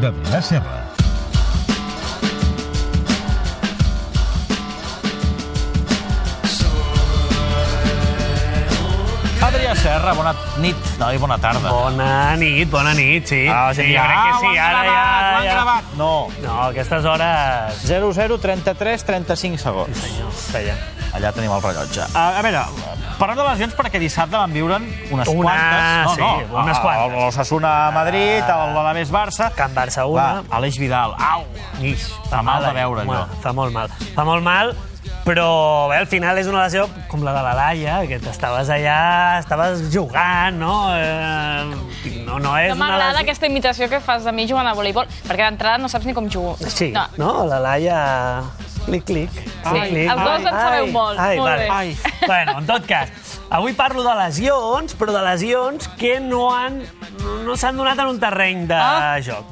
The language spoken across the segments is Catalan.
de Vila Serra. Adrià Serra, bona nit, no, i bona tarda. Bona nit, bona nit, sí. Ah, sí, jo crec que sí, ara gravat, ja... ja... gravat. No. No, a aquestes hores... 0, 0, 33, 35 segons. Senyor, feia. Allà tenim el rellotge. A, a veure, parlem de lesions perquè dissabte van viure'n unes Una, quantes. No, sí, no, unes quantes. El Osasuna a Madrid, el l'Alavés Barça. Can Barça una. Va, Aleix Vidal. Au! Ix, Fa mal de veure, home, allò. Fa molt mal. Fa molt mal, però bé, al final és una lesió com la de la Laia, que estaves allà, estaves jugant, no? Eh, no, no és No una m'agrada lesió... aquesta imitació que fas de mi jugant a voleibol, perquè d'entrada no saps ni com jugo. Sí, No. no? La Laia... Clic, clic. Sí, els dos en sabeu molt, Ai, molt vale. bé. Ai. Bueno, en tot cas, avui parlo de lesions, però de lesions que no han no s'han donat en un terreny de Ah. joc.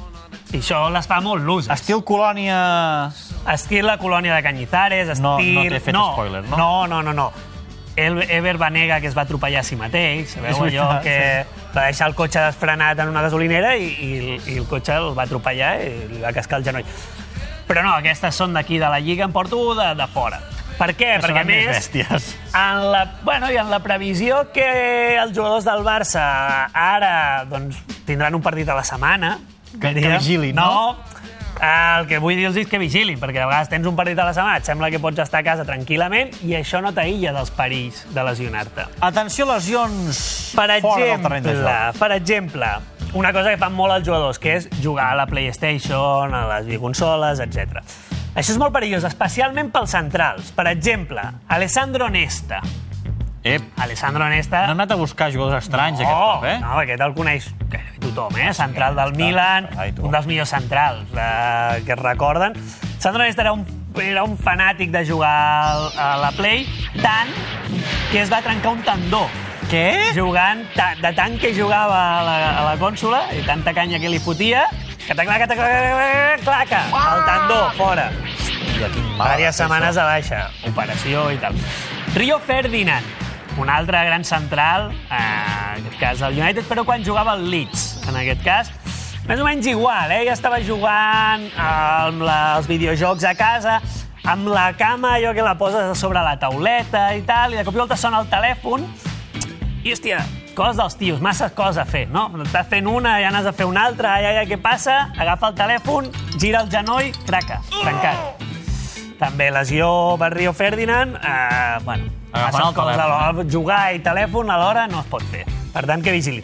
I això les fa molt loses. Estil colònia... Estil la colònia de Canyizares, estil... No- no t'he fet spoiler, no? No, no, no, no. El Ever Banega, que es va atropellar a si mateix, sabeu allò que va deixar el cotxe desfrenat en una gasolinera i, i, i el cotxe el va atropellar i li va cascar el genoll. Però no, aquestes són d'aquí de la Lliga, en porto de, de fora. Per què? Que Perquè, a més bèsties. en la, bueno, i en la previsió que els jugadors del Barça ara doncs, tindran un partit a la setmana... Que- que vigilin, no? No, el que vull dir-los és que vigilin, perquè a vegades tens un partit a la setmana, et sembla que pots estar a casa tranquil·lament i això no t'aïlla dels perills de lesionar-te. Atenció, lesions Per fora del terreny de exemple, joc. per exemple, una cosa que fan molt els jugadors, que és jugar a la PlayStation, a les videoconsoles, etc. Això és molt perillós, especialment pels centrals. Per exemple, Alessandro Nesta. Ep, Alessandro Nesta... no hem anat a buscar jugadors estranys, no, aquest cop, eh? No, aquest el coneix tothom, eh? Central del. Milan, un dels millors centrals eh, que es recorden. Sandro Nesta era un, era un fanàtic de jugar a la Play, tant que es va trencar un tendó Què? jugant, ta, de tant que jugava a la, a la cònsola i tanta canya que li fotia, que claca, claca, claca, el tendó, fora. Hòstia, quin mal. Vàries això. setmanes de baixa, operació i tal. Rio Ferdinand, un altre gran central, eh, en aquest cas el United, però quan jugava al Leeds, en aquest cas, més o menys igual, eh? Ja estava jugant amb la, els videojocs a casa, amb la cama, allò que la poses a sobre la tauleta i tal, i de cop i volta sona el telèfon, i, hòstia, coses dels tios, massa coses a fer, no? Estàs fent una, ja n'has de fer una altra, ai, ai, ai, què passa? Agafa el telèfon, gira el genoll, craca, trencat. També lesió per Rio Ferdinand, eh, bueno, massa el coses telèfon. alhora. Jugar i telèfon alhora no es pot fer. Per tant, que vigili.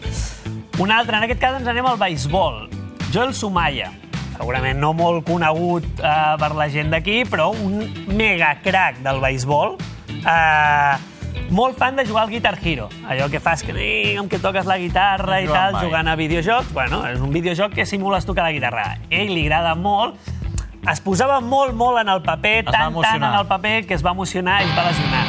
Un altre, en aquest cas ens anem al beisbol. Joel Sumaya, segurament no molt conegut eh, per la gent d'aquí, però un mega crack del beisbol. Eh, molt fan de jugar al Guitar Hero. Allò que fas que, amb que toques la guitarra i tal, jugant a videojocs. Bueno, és un videojoc que simules tocar la guitarra. A ell li agrada molt. Es posava molt, molt en el paper, va tant, tant en el paper, que es va emocionar i es va lesionar.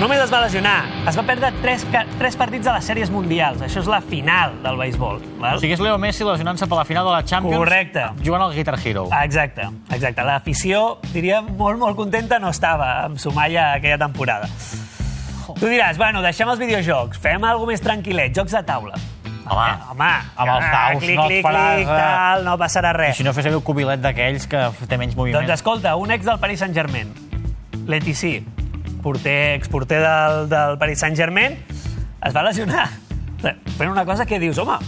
Només es va lesionar. Es va perdre tres, ca- tres partits a les sèries mundials. Això és la final del beisbol. Val? O sigui, és Leo Messi lesionant-se per la final de la Champions Correcte. jugant al Guitar Hero. Exacte, exacte. L'afició, diria, molt, molt contenta no estava amb Sumaya aquella temporada. Tu diràs, bueno, deixem els videojocs, fem alguna més tranquil·let, jocs de taula. Home, Eh, home, amb els daus clic, no clic, faràs, clic, tal, no passarà I res. si no fes un cubilet d'aquells que té menys moviment. Doncs escolta, un ex del Paris Saint-Germain, Letici, porter, exporter del, del Paris Saint-Germain, es va lesionar fent una cosa que dius, home,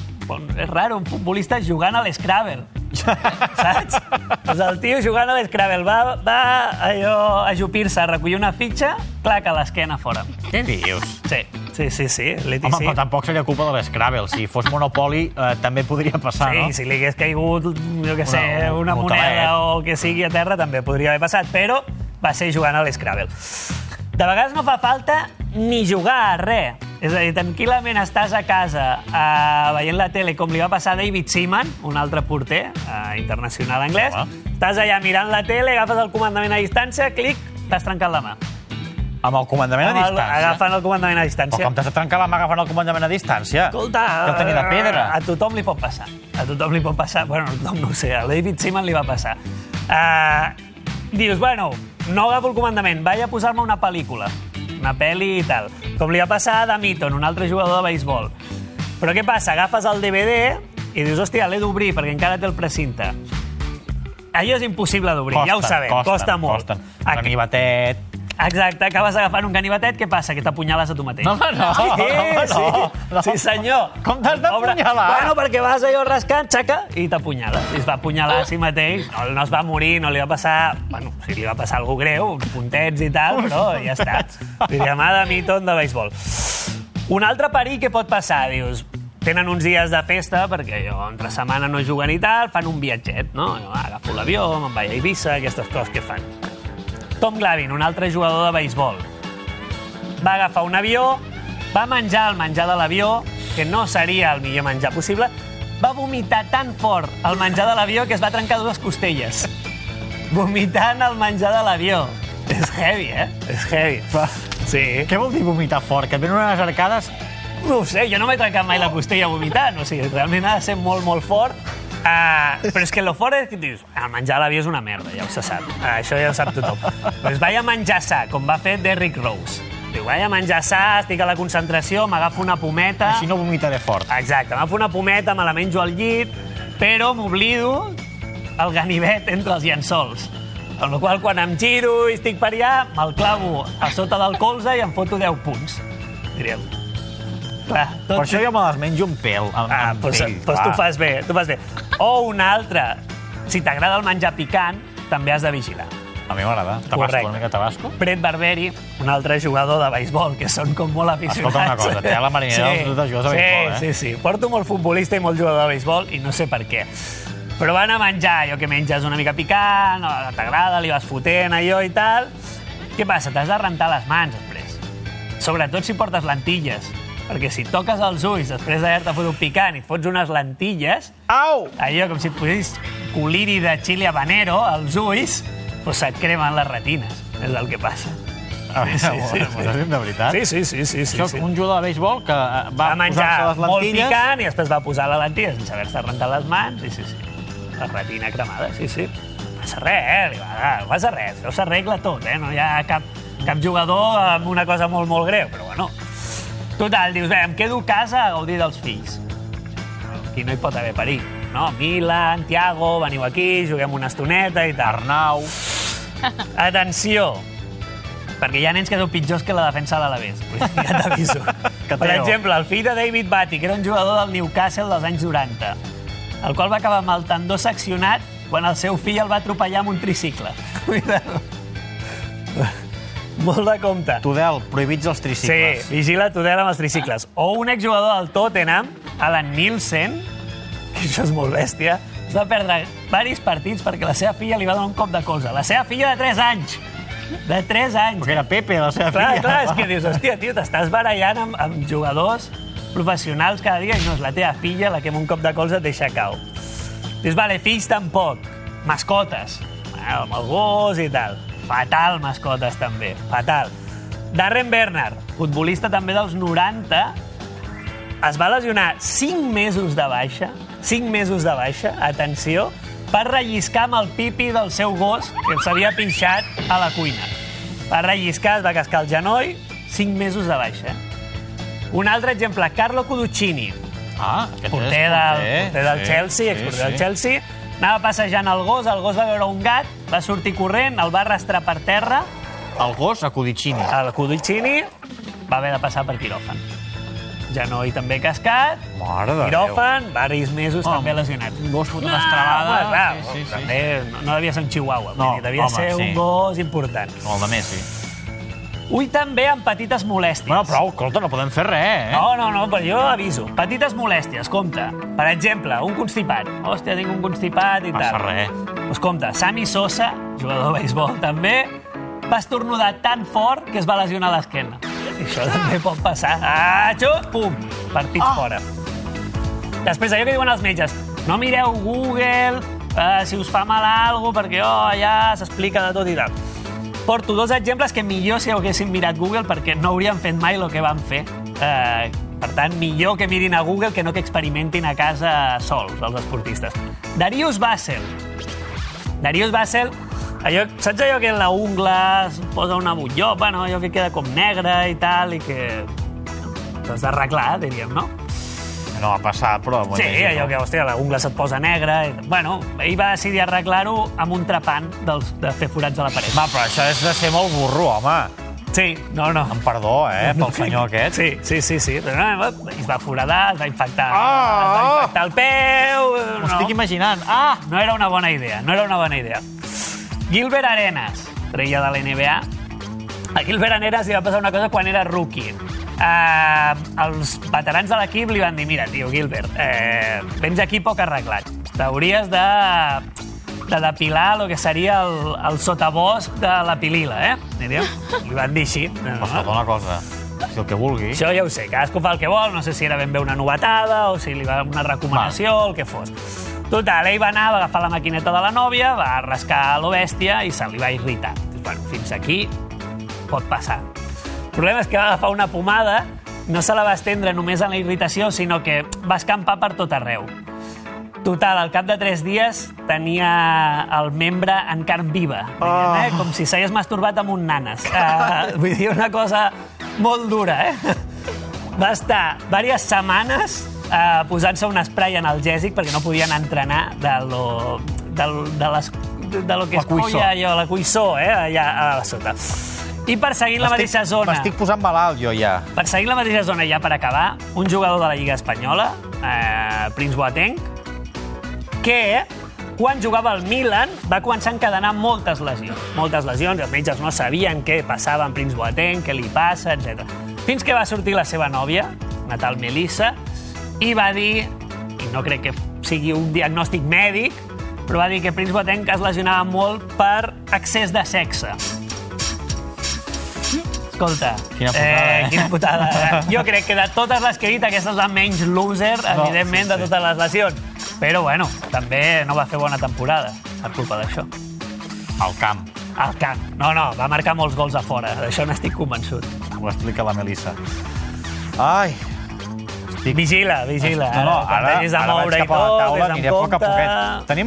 és raro, un futbolista jugant a l'Scrabble. Saps? Doncs el tio jugant a l'Scrabble va, va allò, ajupir-se a recollir una fitxa, clac, a l'esquena fora. Què dius? Sí, sí, sí, sí. Leti, Home, sí. però tampoc seria culpa de l'Scrabble. Si fos Monopoli, eh, també podria passar, Sí, no? si li hagués caigut, jo què sé, Una- una, un moneda o que sigui a terra, també podria haver passat, però va ser jugant a l'Scrabble. De vegades no fa falta ni jugar a res. És a dir, tranquil·lament estàs a casa eh, veient la tele, com li va passar a David Seaman, un altre porter eh, internacional anglès. Home. Estàs allà mirant la tele, agafes el comandament a distància, clic, t'has trencat la mà. Amb el comandament a Amb el- distància. Agafant el comandament a Però distància. com t'has de trencar la mà agafant el comandament a distància? Escolta, Que el tenia de pedra. A tothom li pot passar. A tothom li pot passar. Bueno, a tothom no ho sé, a David Seaman li va passar. Uh, dius, bueno, no agafo el comandament, vaig a posar-me una pel·lícula. Una pel·li i tal. Com li va passar a Damilton, un altre jugador de béisbol. Però què passa? Agafes el DVD i dius, hòstia, l'he d'obrir perquè encara té el precinte. Allò és impossible d'obrir, ja ho sabem, costa, costa molt. Costen. Ac- Ganivetet... Exacte, acabes agafant un ganivetet, què passa? Que t'apunyales a tu mateix. No, home, no, Sí, home, sí, no, no. sí, senyor. Com t'has d'apunyalar? Bueno, perquè vas allò rascant, xaca, i t'apunyales. I es va apunyalar a si mateix. No, no es va morir, no li va passar... Bueno, sí, li va passar alguna greu, uns puntets i tal, però ja està. De miton de béisbol. Un altre perill que pot passar, dius, tenen uns dies de festa, perquè jo entre setmana no juguen i tal, fan un viatget, no? Jo agafo l'avió, me'n vaig a Eivissa, aquestes coses que fan. Tom Glavin, un altre jugador de béisbol, va agafar un avió, va menjar el menjar de l'avió, que no seria el millor menjar possible, va vomitar tan fort el menjar de l'avió que es va trencar dues costelles. Vomitant el menjar de l'avió. És heavy, eh? És heavy. Sí. Què vol dir vomitar fort? Que et venen unes arcades... No ho sé, jo no m'he trencat mai la costella vomitant, o sigui, realment ha de ser molt, molt fort. Uh, però és que lo fort és que dius, el menjar a l'avió és una merda, ja ho se sap. Uh, això ja ho sap tothom. Doncs vaig a menjar sa, com va fer Derrick Rose. Diu, vaig a menjar sa, estic a la concentració, m'agafo una pometa... Així no vomitaré fort. Exacte, m'agafo una pometa, me la menjo al llit, però m'oblido el ganivet entre els llençols. Amb la qual quan em giro i estic per allà, me'l clavo a sota del colze i em foto 10 punts. Diríem. Clar, Per això jo me les menjo un pèl. Amb, Ah, amb doncs, pell, doncs tu fas bé, tu fas bé. O un altre, si t'agrada el menjar picant, també has de vigilar. A mi m'agrada. Tabasco, Correcte. una mica tabasco. Fred Barberi, un altre jugador de béisbol, que són com molt aficionats. Escolta una cosa, té la marinera els dos jugadors de sí, béisbol, eh? Sí, sí, Porto molt futbolista i molt jugador de béisbol i no sé per què. Però van a menjar allò que menges una mica picant, t'agrada, li vas fotent allò i tal. Què passa? T'has de rentar les mans després. Sobretot si portes lentilles. Perquè si toques els ulls després d'haver-te fotut picant i et fots unes lentilles, Au! allò com si et posés coliri de chile habanero als ulls, doncs se't cremen les retines. És el que passa. A veure, Sí, sí, sí, sí, sí. sí. de veritat? Sí, sí, sí. sí, sí, Això, sí. un jugador de béisbol que eh, va, Va menjar les molt picant i després va posar la lentilla sense haver-se rentat les mans. I sí, sí. La retina cremada, sí, sí. No passa res, eh? Li va, no passa res. Això s'arregla tot, eh? No hi ha cap, cap jugador amb una cosa molt, molt greu, però. Total, dius, bé, em quedo a casa a gaudir dels fills. Aquí no hi pot haver perill, no? Milan, Tiago, veniu aquí, juguem una estoneta i tal. Arnau... Atenció, perquè hi ha nens que són pitjors que la defensa de l'Alavés. Ja t'aviso. Per exemple, el fill de David Batty, que era un jugador del Newcastle dels anys 90, el qual va acabar amb el tendó seccionat quan el seu fill el va atropellar amb un tricicle. Cuidado. Molt de compte. Tudel, prohibits els tricicles. Sí, vigila Tudel amb els tricicles. O un exjugador del Tottenham, Alan Nielsen, que això és molt bèstia, es va perdre diversos partits perquè la seva filla li va donar un cop de colze. La seva filla de 3 anys. De 3 anys. Perquè era Pepe, la seva Clar, filla. clar, és que dius, hòstia, tio, t'estàs barallant amb, amb jugadors professionals cada dia i no és la teva filla la que amb un cop de colze et deixa cau. Dius, vale, fills tampoc. Mascotes. Amb el gos i tal. Fatal, mascotes, també. Fatal. Darren Bernard, futbolista també dels 90, es va lesionar 5 mesos de baixa, 5 mesos de baixa, atenció, per relliscar amb el pipi del seu gos que s'havia pinxat a la cuina. Va relliscar, es va cascar el genoll, 5 mesos de baixa. Un altre exemple, Carlo Cuduccini, Ah, porter del, porter del sí, Chelsea, exporter del Chelsea, anava passejant el gos, el gos va veure un gat, va sortir corrent, el va arrastrar per terra, El gos a Codicini. el Cuduccini va haver de passar per quiròfan. Genoll també cascat, Mare de Déu. quiròfan, varis mesos Home, també lesionat. un gos fot una No, estrabada. clar, Sí, sí, sí. també no, no devia ser un chihuahua, No, dir, devia home, ser sí. un gos important. El de Messi. Ui, també amb petites molèsties. Bueno, però, escolta, no podem fer res, eh? No, no, no, però jo aviso. Petites molèsties, compte. Per exemple, un constipat. Hòstia, tinc un constipat i Passa tal. res. Doncs compte, Sami Sosa, jugador de béisbol també, va estornudar tan fort que es va lesionar l'esquena. I això també pot passar. Ah, xut, pum, partit Ah. fora. Després, allò que diuen els metges, no mireu Google eh, si us fa mal algo, perquè oh, allà s'explica de tot i tal. Porto dos exemples que millor si haguessin mirat Google perquè no haurien fet mai el que van fer. Eh, per tant, millor que mirin a Google que no que experimentin a casa sols, els esportistes. Darius Bassel. Darius Bassel, allò, saps allò que la ungla es posa una butlló, bueno, allò que queda com negre i tal, i que t'has d'arreglar, diríem, no? No va passar, però... Sí, imagino. allò que, hòstia, la ungla se't posa negra. I... Bueno, ell va decidir arreglar-ho amb un trepant dels, de fer forats a la paret. Va, però això és de ser molt burro, home. Sí, no, no. Amb perdó, eh, pel senyor aquest. Sí, sí, sí, sí. Però no, es va foradar, es va infectar, Ah! es va infectar el peu... M'ho estic imaginant. Ah! No era una bona idea, no era una bona idea. Gilbert Arenas, treia de la NBA. A Gilbert Arenas li va passar una cosa quan era rookie. Uh, els veterans de l'equip li van dir, mira, tio, Gilbert, eh, vens aquí poc arreglat. T'hauries de, de depilar el que seria el, el sotabosc de la pilila, eh? Diríem. Li van dir així. No, escolta una cosa, si el que vulgui... això ja ho sé, cadascú fa el que vol, no sé si era ben bé una novetada o si li va una recomanació o el que fos. Total, ell va anar, va agafar la maquineta de la nòvia, va rascar lo bèstia i se li va irritar. Bueno, fins aquí pot passar. El problema és que va agafar una pomada, no se la va estendre només en la irritació, sinó que va escampar per tot arreu. Total, al cap de tres dies tenia el membre en carn viva, diguem, eh? com si s'hagués masturbat amb un nanes. Uh, vull dir, una cosa molt dura, eh? Va estar diverses setmanes uh, posant-se un spray analgèsic perquè no podien entrenar de lo, de, de, les, de lo que La es coia cuissó. allò, la cuissó, eh? allà a sota. I perseguint la mateixa zona... M'estic posant malalt, jo, ja. Perseguint la mateixa zona, ja per acabar, un jugador de la Lliga Espanyola, eh, Prince Boateng, que quan jugava al Milan va començar a encadenar moltes lesions. Moltes lesions, els metges no sabien què passava amb Prince Boateng, què li passa, etc. Fins que va sortir la seva nòvia, una tal Melissa, i va dir, i no crec que sigui un diagnòstic mèdic, però va dir que Prince Boateng es lesionava molt per excés de sexe. Escolta, Quina putada, eh? quina putada. Eh? Jo crec que de totes les que he dit, aquesta és la menys loser, No, evidentment, sí, de sí. totes les lesions. Però, bueno, també no va fer bona temporada per culpa d'això. Al camp. Al camp. No, no, va marcar molts gols a fora. D'això n'estic convençut. Ho explica la Melissa. Ai, estic... Vigila, vigila. No, no, Quan ara, ara moure vaig cap a la tot, taula, aniré a poc a poquet. Tenim